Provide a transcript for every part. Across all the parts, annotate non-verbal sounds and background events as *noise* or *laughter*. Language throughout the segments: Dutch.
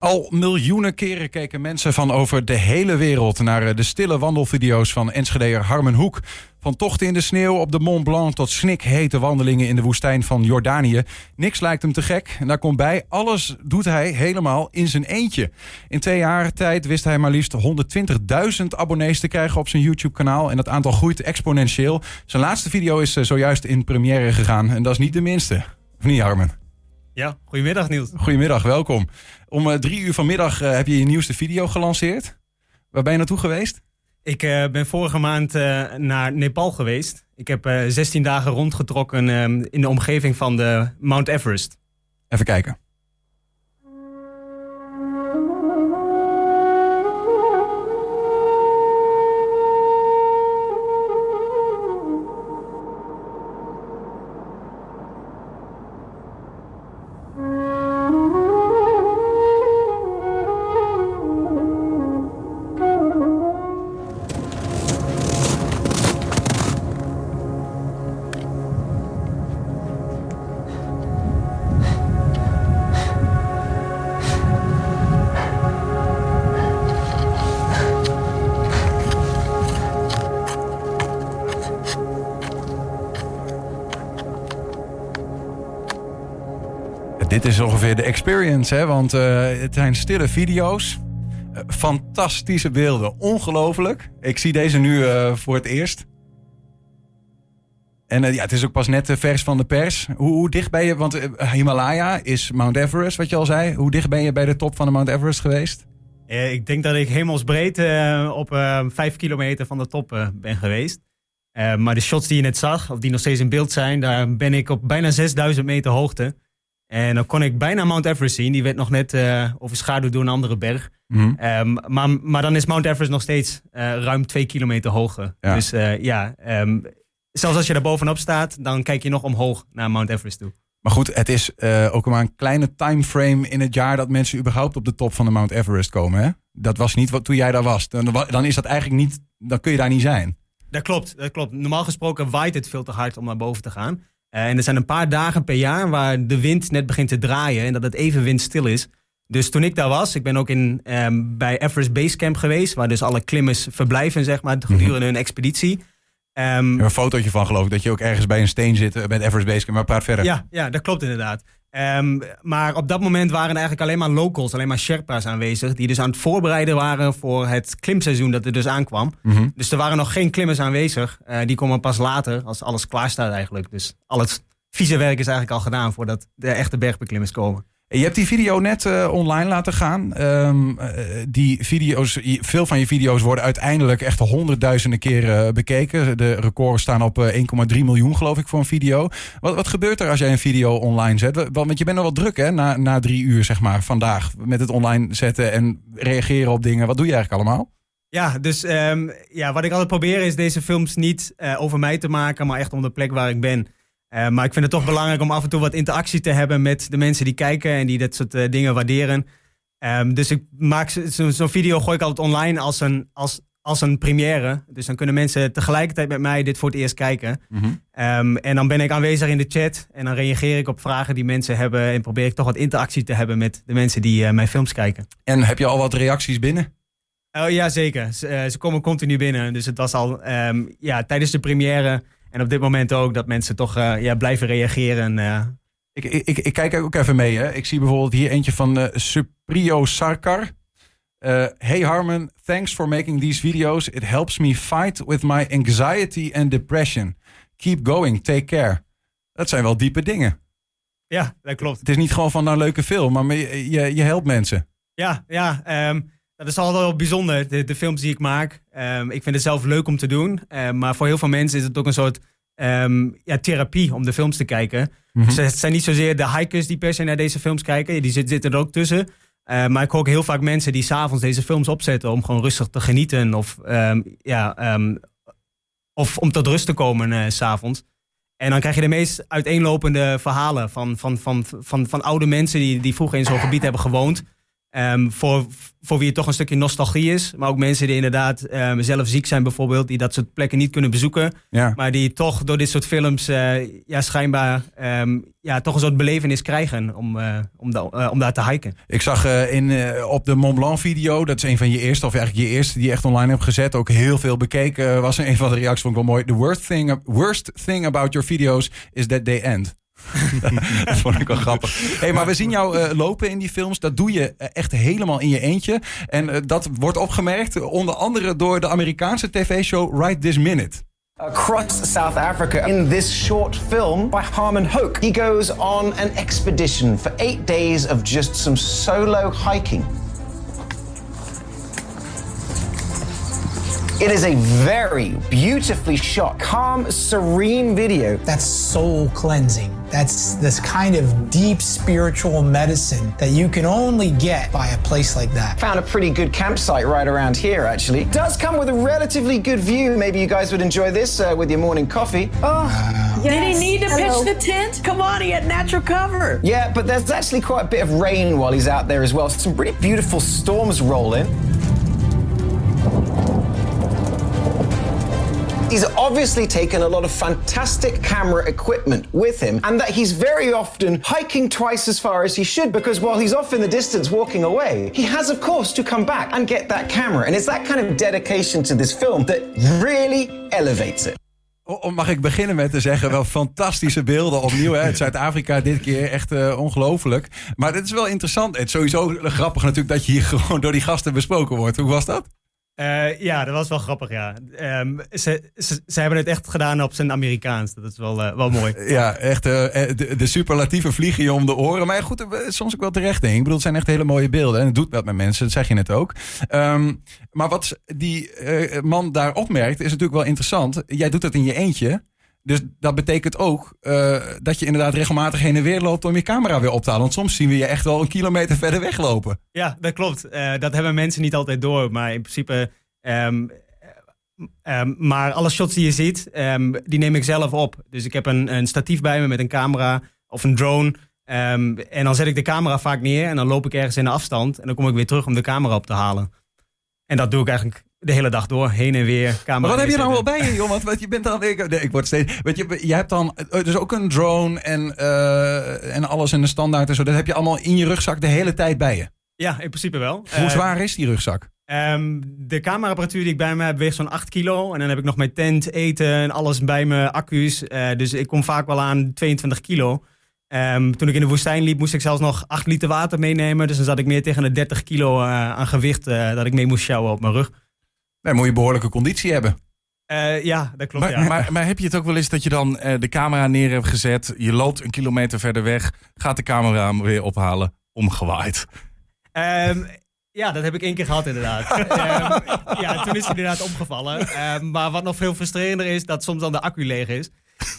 Al miljoenen keren keken mensen van over de hele wereld naar eh, de stille wandelvideo's van Enschedeer Harmen Hoek. Van tochten in de sneeuw op de Mont Blanc tot snikhete wandelingen in de woestijn van Jordanië. Niks lijkt hem te gek. En daar komt bij, alles doet hij helemaal in zijn eentje. In twee jaar tijd wist hij maar liefst 120.000 abonnees te krijgen op zijn YouTube-kanaal. En dat aantal groeit exponentieel. Zijn laatste video is eh, zojuist in première gegaan. En dat is niet de minste. Of niet, Harmen? Ja, goedemiddag Niels. Goedemiddag, welkom. Om uh, drie uur vanmiddag uh, heb je je nieuwste video gelanceerd. Waar ben je naartoe geweest? Ik uh, ben vorige maand naar Nepal geweest. Ik heb 16 dagen rondgetrokken ehm, in de omgeving van de Mount Everest. Even kijken. Is ongeveer de experience, hè? want uh, het zijn stille video's. Uh, fantastische beelden, ongelooflijk. Ik zie deze nu uh, voor het eerst. En ja, het is ook pas net vers van de pers. Hoe, hoe dicht ben je, want Himalaya is Mount Everest, wat je al zei. Hoe dicht ben je bij de top van de Mount Everest geweest? ik denk dat ik hemelsbreed op vijf kilometer van de top ben geweest. maar de shots die je net zag, of die nog steeds in beeld zijn, daar ben ik op bijna 6000 meter hoogte. En dan kon ik bijna Mount Everest zien. Die werd nog net uh, overschaduwd door een andere berg. Mm -hmm. um, maar, maar dan is Mount Everest nog steeds uh, ruim twee kilometer hoger. Ja. Dus uh, ja, um, zelfs als je daar bovenop staat, dan kijk je nog omhoog naar Mount Everest toe. Maar goed, het is ook maar een kleine timeframe in het jaar dat mensen überhaupt op de top van de Mount Everest komen. Hè? Dat was niet wat toen jij daar was. Dan, dan is dat eigenlijk niet, dan kun je daar niet zijn. Dat klopt, dat klopt. Normaal gesproken waait het veel te hard om naar boven te gaan. En er zijn een paar dagen per jaar waar de wind net begint te draaien en dat het even windstil is. Dus toen ik daar was, ik ben ook in, um, bij Everest Base Camp geweest, waar dus alle klimmers verblijven, zeg maar, gedurende mm hun expeditie. Um, een fotootje van geloof ik, dat je ook ergens bij een steen zit met Everest Base Camp, maar praat verder. Ja, ja dat klopt inderdaad. Um, maar op dat moment waren er eigenlijk alleen maar locals, alleen maar Sherpa's aanwezig. Die dus aan het voorbereiden waren voor het klimseizoen dat er dus aankwam. Mm -hmm. Dus er waren nog geen klimmers aanwezig. Uh, die komen pas later, als alles klaar staat eigenlijk. Dus al het vieze werk is eigenlijk al gedaan voordat de echte bergbeklimmers komen. Je hebt die video net uh, online laten gaan. Um, uh, die video's, veel van je video's worden uiteindelijk echt honderdduizenden keren uh, bekeken. De records staan op 1,3 miljoen, geloof ik, voor een video. Wat, wat gebeurt er als jij een video online zet? Want je bent nog wel druk, hè, na, na drie uur, zeg maar, vandaag. Met het online zetten en reageren op dingen. Wat doe je eigenlijk allemaal? Ja, dus um, ja, wat ik altijd probeer is deze films niet over mij te maken, maar echt om de plek waar ik ben. Uh, maar ik vind het toch belangrijk om af en toe wat interactie te hebben met de mensen die kijken en die dat soort uh, dingen waarderen. Um, dus ik maak zo'n zo video gooi ik altijd online als een, als, als een première. Dus dan kunnen mensen tegelijkertijd met mij dit voor het eerst kijken. Mm -hmm. um, en dan ben ik aanwezig in de chat en dan reageer ik op vragen die mensen hebben en probeer ik toch wat interactie te hebben met de mensen die uh, mijn films kijken. En heb je al wat reacties binnen? Oh ja, zeker. Ze, ze komen continu binnen. Dus het was al um, ja, tijdens de première en op dit moment ook dat mensen toch uh, ja, blijven reageren. Uh. Ik, ik, ik, kijk ook even mee. Hè. Ik zie bijvoorbeeld hier eentje van uh, Suprio Sarkar. hey Harmon, thanks for making these videos. It helps me fight with my anxiety and depression. Keep going, take care. Dat zijn wel diepe dingen. Ja, dat klopt. Het is niet gewoon van nou leuke film, maar je, je, je helpt mensen. Ja, ja. Um, dat is altijd wel bijzonder, de, de films die ik maak. Um, ik vind het zelf leuk om te doen. Um, maar voor heel veel mensen is het ook een soort um, ja, therapie om de films te kijken. Mm -hmm. dus het zijn niet zozeer de hikers die per se naar deze films kijken. Die zitten er ook tussen. Uh, maar ik hoor ook heel vaak mensen die s'avonds deze films opzetten om gewoon rustig te genieten. Of, ja, of om tot rust te komen uh, s'avonds. En dan krijg je de meest uiteenlopende verhalen van, van, van, van, van, van oude mensen die, die vroeger in zo'n gebied hebben gewoond. Ehm, voor, voor wie het toch een stukje nostalgie is. Maar ook mensen die inderdaad um, zelf ziek zijn bijvoorbeeld. Die dat soort plekken niet kunnen bezoeken. Ja. Maar die toch door dit soort films uh, ja, schijnbaar um, ja, toch een soort belevenis krijgen om, uh, om, da uh, om daar te hiken. Ik zag in, op de Mont Blanc video, dat is een van je eerste, of eigenlijk je eerste die je echt online hebt gezet. Ook heel veel bekeken. was een van de reacties vond ik wel mooi. The worst thing, worst thing about your videos is that they end. *laughs* dat vond ik wel grappig. Hey, maar we zien jou uh, lopen in die films. Dat doe je echt helemaal in je eentje. En uh, dat wordt opgemerkt onder andere door de Amerikaanse tv-show Right This Minute. Across South Africa in this short film by Harmon Hoke. He goes on an expedition for eight days of just some solo hiking. It is a very beautifully shot, calm, serene video. That's soul cleansing. That's this kind of deep spiritual medicine that you can only get by a place like that. Found a pretty good campsite right around here, actually. Does come with a relatively good view. Maybe you guys would enjoy this uh, with your morning coffee. Oh, yes. did he need to Hello. pitch the tent? Come on, he had natural cover. Yeah, but there's actually quite a bit of rain while he's out there as well. Some pretty beautiful storms roll in. Obviously taken a lot of fantastic camera equipment with him, and that he's very often hiking twice as far as he should because while he's off in the distance walking away, he has, of course, to come back and get that camera. And it's that kind of dedication to this film that really elevates it. Mag ik beginnen met te zeggen, wel fantastische beelden opnieuw uit *laughs* Zuid-Afrika dit keer. Echt uh, ongelooflijk. Maar het is wel interessant. Het is sowieso grappig natuurlijk dat je hier gewoon door die gasten besproken wordt. Hoe was dat? Uh, ja, dat was wel grappig, ja. Um, ze, ze, ze, hebben het echt gedaan op zijn Amerikaans. Dat is wel, uh, wel mooi. *laughs* Ja, echt uh, de, de, superlatieve vliegen je om de oren. Maar goed, soms ook wel terecht, denk ik. Bedoel, het zijn echt hele mooie beelden. En het doet wat met mensen, dat zeg je net ook. Um, maar wat die man daar opmerkt, is natuurlijk wel interessant. Jij doet dat in je eentje. Dus dat betekent ook uh, dat je inderdaad regelmatig heen en weer loopt om je camera weer op te halen. Want soms zien we je echt wel een kilometer verder weglopen. Ja, dat klopt. Uh, dat hebben mensen niet altijd door. Maar in principe. Um, um, maar alle shots die je ziet, um, die neem ik zelf op. Dus ik heb een, een statief bij me met een camera of een drone. en dan zet ik de camera vaak neer en dan loop ik ergens in de afstand. En dan kom ik weer terug om de camera op te halen. En dat doe ik eigenlijk de hele dag door, heen en weer. Camera maar wat heb je nou wel bij je, joh? Want, want je bent dan. Ik, nee, ik word steeds. Weet je, je hebt dan dus ook een drone en, uh, en alles in de standaard en zo. Dat heb je allemaal in je rugzak de hele tijd bij je. Ja, in principe wel. Hoe uh, zwaar is die rugzak? Um, de cameraapparatuur die ik bij me heb weegt zo'n 8 kilo. En dan heb ik nog mijn tent, eten en alles bij me, accu's. Uh, dus ik kom vaak wel aan 22 kilo. Um, toen ik in de woestijn liep, moest ik zelfs nog 8 liter water meenemen. Dus dan zat ik meer tegen de 30 kilo aan gewicht dat ik mee moest sjouwen op mijn rug. Nee, moet je behoorlijke conditie hebben. Uh, ja, dat klopt. Maar, ja. maar, maar, heb je het ook wel eens dat je dan uh, de camera neer hebt gezet, je loopt een kilometer verder weg, gaat de camera weer ophalen, omgewaaid? Um, ja, dat heb ik één keer gehad inderdaad. um, *laughs* ja, toen is hij inderdaad omgevallen. Um, maar wat nog veel frustrerender is, dat soms dan de accu leeg is.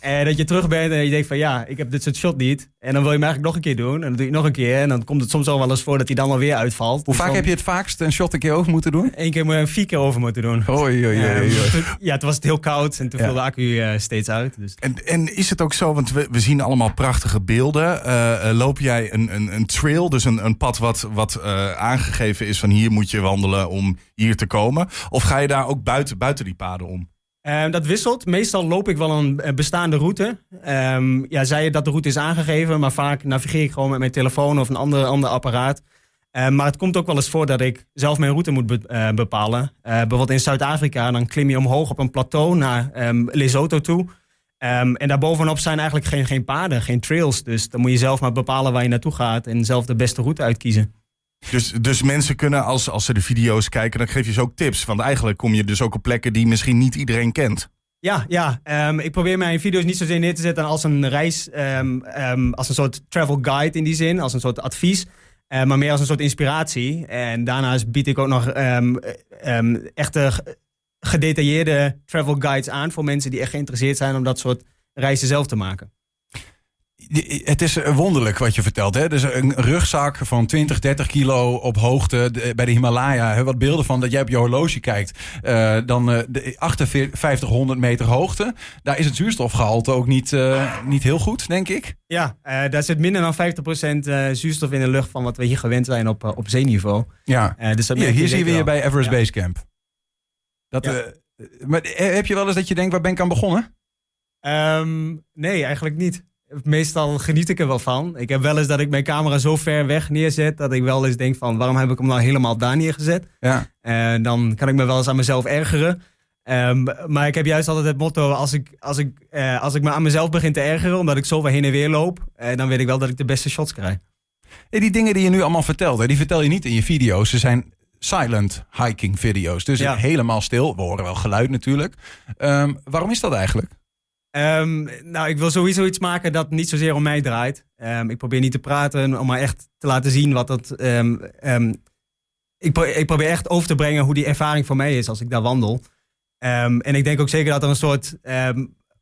En dat je terug bent en je denkt van ja, ik heb dit soort shot niet. En dan wil je hem eigenlijk nog een keer doen. En dan doe je het nog een keer. En dan komt het soms al wel eens voor dat hij dan alweer uitvalt. Hoe dus vaak dan, heb je het vaakst een shot een keer over moeten doen? Eén keer moet je vier keer over moeten doen. Oei, oei, oei, ja, toen was het heel koud en toen ja. viel de accu uh, steeds uit. Dus. En, en is het ook zo, want we, we zien allemaal prachtige beelden. Uh, loop jij een, een, een trail, dus een, een pad wat, wat uh, aangegeven is van hier moet je wandelen om hier te komen? Of ga je daar ook buiten, buiten die paden om? Um, dat wisselt. Meestal loop ik wel een bestaande route. Um, ja, zij dat de route is aangegeven, maar vaak navigeer ik gewoon met mijn telefoon of een ander, ander apparaat. Um, maar het komt ook wel eens voor dat ik zelf mijn route moet be uh, bepalen. Uh, bijvoorbeeld in Zuid-Afrika, dan klim je omhoog op een plateau naar Lesotho toe. en daarbovenop zijn eigenlijk geen, geen paden, geen trails. Dus dan moet je zelf maar bepalen waar je naartoe gaat en zelf de beste route uitkiezen. Dus, dus mensen kunnen, als, als ze de video's kijken, dan geef je ze ook tips. Want eigenlijk kom je dus ook op plekken die misschien niet iedereen kent. Ja, ja. Um, ik probeer mijn video's niet zozeer neer te zetten als een reis, um, um, als een soort travel guide in die zin, als een soort advies. Uh, maar meer als een soort inspiratie. En daarnaast bied ik ook nog echte gedetailleerde travel guides aan voor mensen die echt geïnteresseerd zijn om dat soort reizen zelf te maken. Het is wonderlijk wat je vertelt. Hè? Dus een rugzak van 20, 30 kilo op hoogte de- bij de Himalaya. Hè? Wat beelden van dat jij op je horloge kijkt. Eh, dan eh, de 5800 meter hoogte. Daar is het zuurstofgehalte ook niet, eh, niet heel goed, denk ik. Ja, daar zit minder dan 50% eh, zuurstof in de lucht van wat we hier gewend zijn op, op zeeniveau. Ja. Dus dat Hier, merk hier zie je bij Everest Ja. Base Camp. Dat, Ja. maar heb je wel eens dat je denkt, waar ben ik aan begonnen? Ehm, nee, eigenlijk niet. Meestal geniet ik er wel van. Ik heb wel eens dat ik mijn camera zo ver weg neerzet... dat ik wel eens denk van, waarom heb ik hem nou helemaal daar neergezet? Ja. Eh, dan kan ik me wel eens aan mezelf ergeren. Ehm, maar ik heb juist altijd het motto, als ik, als, ik, eh, als ik me aan mezelf begin te ergeren... omdat ik zoveel heen en weer loop... eh, dan weet ik wel dat ik de beste shots krijg. En die dingen die je nu allemaal vertelt, hè, die vertel je niet in je video's. Ze zijn silent hiking video's. Dus Ja. helemaal stil. We horen wel geluid natuurlijk. Ehm, waarom is dat eigenlijk? Ehm, nou, ik wil sowieso iets maken dat niet zozeer om mij draait. Ehm, ik probeer niet te praten, om maar echt te laten zien wat dat. ehm, ik, ik probeer echt over te brengen hoe die ervaring voor mij is als ik daar wandel. En ik denk ook zeker dat er een soort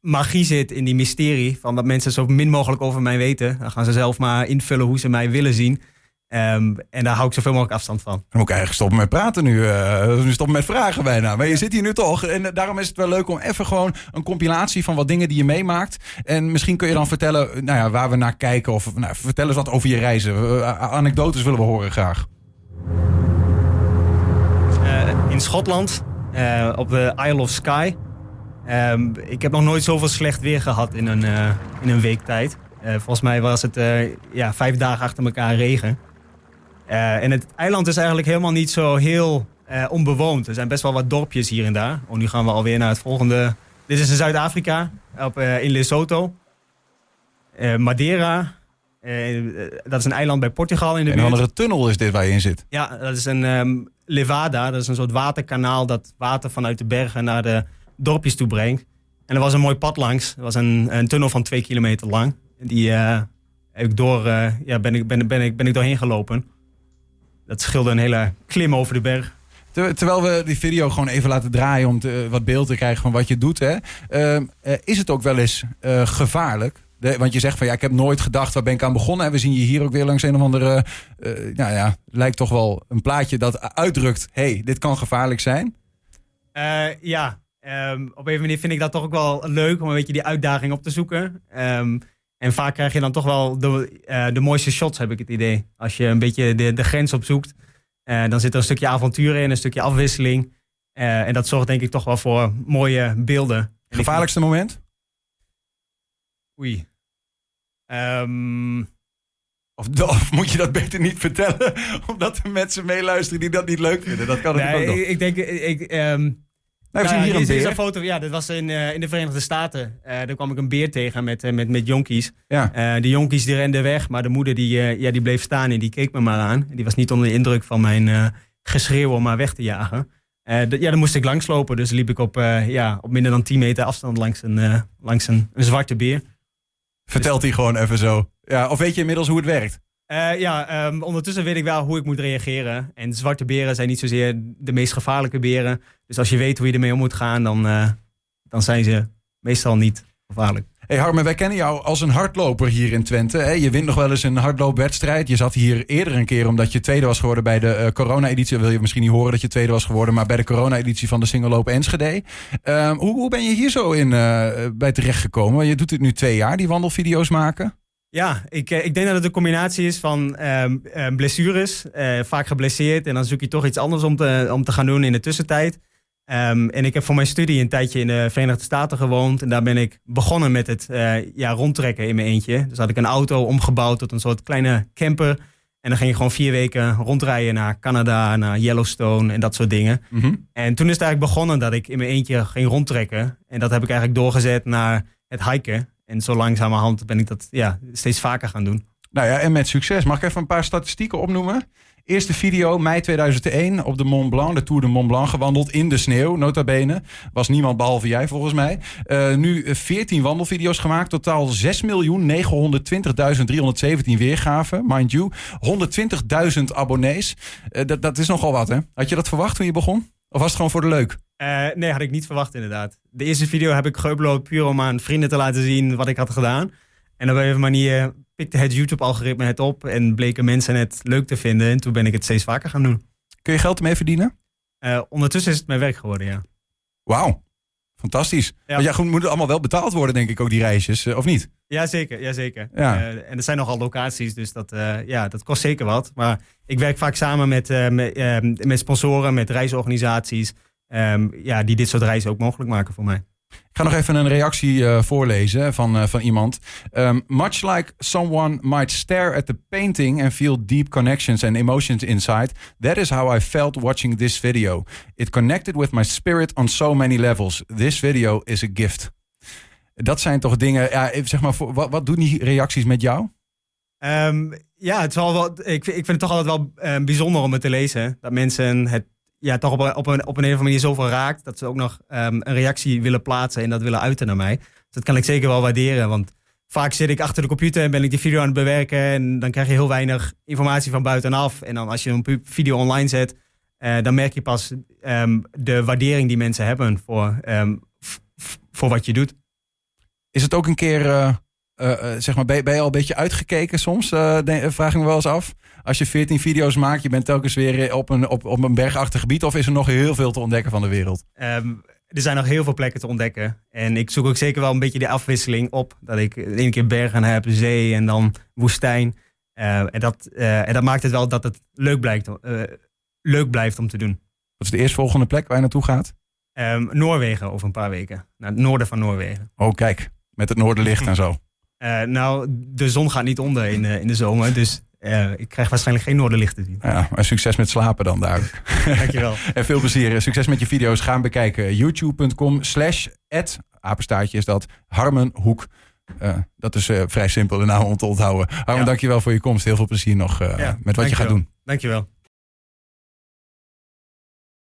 magie zit in die mysterie. Van dat mensen zo min mogelijk over mij weten. Dan gaan ze zelf maar invullen hoe ze mij willen zien. Ehm, en daar hou ik zoveel mogelijk afstand van. Dan moet ik eigenlijk stoppen met praten nu. eh, nu stoppen met vragen bijna. Maar je zit hier nu toch. En eh, daarom is het wel leuk om even gewoon een compilatie van wat dingen die je meemaakt. En misschien kun je dan vertellen nou ja, waar we naar kijken. Of nou, vertel eens wat over je reizen. Eh, anekdotes willen we horen graag. Eh, in Schotland, eh, op de Isle of Skye. Ehm, ik heb nog nooit zoveel slecht weer gehad in een, eh, in een week tijd. Eh, volgens mij was het eh, ja, vijf dagen achter elkaar regen. Eh, en het eiland is eigenlijk helemaal niet zo heel eh, onbewoond. Er zijn best wel wat dorpjes hier en daar. Oh, nu gaan we alweer naar het volgende. Dit is in Zuid-Afrika, eh, in Lesotho. Madeira, dat is een eiland bij Portugal in de Een buurt. andere tunnel is dit waar je in zit. Ja, dat is een ehm, levada. Dat is een soort waterkanaal dat water vanuit de bergen naar de dorpjes toe brengt. En er was een mooi pad langs. Er was een, een tunnel van twee kilometer lang. Die heb ik door, ja, ben, ik, ben, ben, ik, ben ik doorheen gelopen. Dat scheelde een hele klim over de berg. Ter- terwijl we die video gewoon even laten draaien om te, wat beeld te krijgen van wat je doet. Hè, Ehm, eh, is het ook wel eens eh, gevaarlijk? De- want je zegt van ja, ik heb nooit gedacht waar ben ik aan begonnen. En we zien je hier ook weer langs een of andere. eh, nou ja, lijkt toch wel een plaatje dat uitdrukt: hey, dit kan gevaarlijk zijn. Eh, ja, ehm, op een manier vind ik dat toch ook wel leuk om een beetje die uitdaging op te zoeken. Ehm, en vaak krijg je dan toch wel de, eh, de mooiste shots, heb ik het idee. Als je een beetje de, de grens opzoekt, eh, dan zit er een stukje avontuur in, een stukje afwisseling. Eh, en dat zorgt denk ik toch wel voor mooie beelden. Gevaarlijkste moment? Oei. Ehm, Of, *laughs* of moet je dat beter niet vertellen? *laughs* Omdat er mensen meeluisteren die dat niet leuk vinden. Dat kan nee, ook nog. ik, ik denk, ik, ehm, Nou, zien hier een beer. foto. Ja, dit was in, eh, in de Verenigde Staten. Eh, daar kwam ik een beer tegen met, eh, met, met jonkies. Ja. De jonkies die renden weg, maar de moeder die, ja, die bleef staan en die keek me maar aan. Die was niet onder de indruk van mijn geschreeuw om haar weg te jagen. Ja, dan moest ik langslopen. Dus liep ik op, ja, op minder dan 10 meter afstand langs een, langs een, een zwarte beer. Vertelt hij gewoon even zo. Ja, of weet je inmiddels hoe het werkt? Ja, ehm, ondertussen weet ik wel hoe ik moet reageren. En zwarte beren zijn niet zozeer de meest gevaarlijke beren. Dus als je weet hoe je ermee om moet gaan, dan, eh, dan zijn ze meestal niet gevaarlijk. Hey Harmen, wij kennen jou als een hardloper hier in Twente. Hè? Je wint nog wel eens een hardloopwedstrijd. Je zat hier eerder een keer omdat je tweede was geworden bij de eh, corona-editie. Wil je misschien niet horen dat je tweede was geworden, maar bij de corona-editie van de Single Loop Enschede. Ehm, hoe, hoe ben je hier zo in eh, bij terechtgekomen? Je doet dit nu twee jaar, die wandelvideo's maken. Ja, ik, ik denk dat het een combinatie is van ehm, blessures. vaak geblesseerd en dan zoek je toch iets anders om te, om te gaan doen in de tussentijd. Ehm, en ik heb voor mijn studie een tijdje in de Verenigde Staten gewoond. En daar ben ik begonnen met het eh, ja, rondtrekken in mijn eentje. Dus had ik een auto omgebouwd tot een soort kleine camper. En dan ging je gewoon vier weken rondrijden naar Canada, naar Yellowstone en dat soort dingen. En toen is het eigenlijk begonnen dat ik in mijn eentje ging rondtrekken. En dat heb ik eigenlijk doorgezet naar het hiken. En zo langzamerhand ben ik dat ja, steeds vaker gaan doen. Nou ja, en met succes. Mag ik even een paar statistieken opnoemen? Eerste video, mei 2001, op de Mont Blanc, de Tour de Mont Blanc gewandeld in de sneeuw, nota bene. Was niemand behalve jij volgens mij. Eh, nu eh, 14 wandelvideo's gemaakt, totaal 6.920.317 weergaven, mind you. 120.000 abonnees. Eh, dat, dat is nogal wat, hè? Had je dat verwacht toen je begon? Of was het gewoon voor de leuk? Eh, nee, had ik niet verwacht inderdaad. De eerste video heb ik geüpload puur om aan vrienden te laten zien wat ik had gedaan. En op een manier pikte het YouTube-algoritme het op en bleken mensen het leuk te vinden. En toen ben ik het steeds vaker gaan doen. Kun je geld ermee verdienen? Uh, ondertussen is het mijn werk geworden, ja. Wauw, fantastisch. Ja. Ja, goed, moet allemaal wel betaald worden, denk ik, ook die reisjes, of niet? Jazeker, jazeker. Ja. Uh, en er zijn nogal locaties, dus dat, uh, ja, dat kost zeker wat. Maar ik werk vaak samen met, met, met sponsoren, met reisorganisaties, um, ja, die dit soort reizen ook mogelijk maken voor mij. Ik ga nog even een reactie uh, voorlezen van, uh, van iemand. Um, much like someone might stare at the painting and feel deep connections and emotions inside, that is how I felt watching this video. It connected with my spirit on so many levels. This video is a gift. Dat zijn toch dingen, ja, zeg maar, wat, wat doen die reacties met jou? Um, ja, het is wel, ik, ik vind het toch altijd wel uh, bijzonder om het te lezen. Dat mensen het ja, toch op een, op, een, op een of andere manier zoveel raakt. Dat ze ook nog um, een reactie willen plaatsen en dat willen uiten naar mij. Dus dat kan ik zeker wel waarderen. Want vaak zit ik achter de computer en ben ik die video aan het bewerken. En dan krijg je heel weinig informatie van buitenaf. En dan als je een video online zet, uh, dan merk je pas um, de waardering die mensen hebben voor, um, voor wat je doet. Is het ook een keer, uh, zeg maar, ben je, ben je, al een beetje uitgekeken soms? vraag ik me wel eens af als je 14 video's maakt, je bent telkens weer op een, op, op een bergachtig gebied? Of is er nog heel veel te ontdekken van de wereld? Um, er zijn nog heel veel plekken te ontdekken. En ik zoek ook zeker wel een beetje de afwisseling op. Dat ik de ene keer bergen heb, zee en dan woestijn. Uh, en, dat, uh, en dat maakt het wel dat het leuk, blijkt, uh, leuk blijft om te doen. Wat is de eerstvolgende plek waar je naartoe gaat? Um, Noorwegen over een paar weken. Naar het noorden van Noorwegen. Oh, kijk. Met het noorderlicht *laughs* en zo. Nou, de zon gaat niet onder in, in de zomer. Dus uh, ik krijg waarschijnlijk geen noorderlicht te zien. Ja, maar succes met slapen dan duidelijk. *laughs* Dankjewel. *laughs* en veel plezier. Succes met je video's. Gaan bekijken. YouTube.com slash apenstaartje is dat. Harmen Hoek. Uh, dat is uh, vrij simpel de naam om te onthouden. Harmen, ja. dankjewel voor je komst. Heel veel plezier nog ja, met wat je gaat doen. Dankjewel.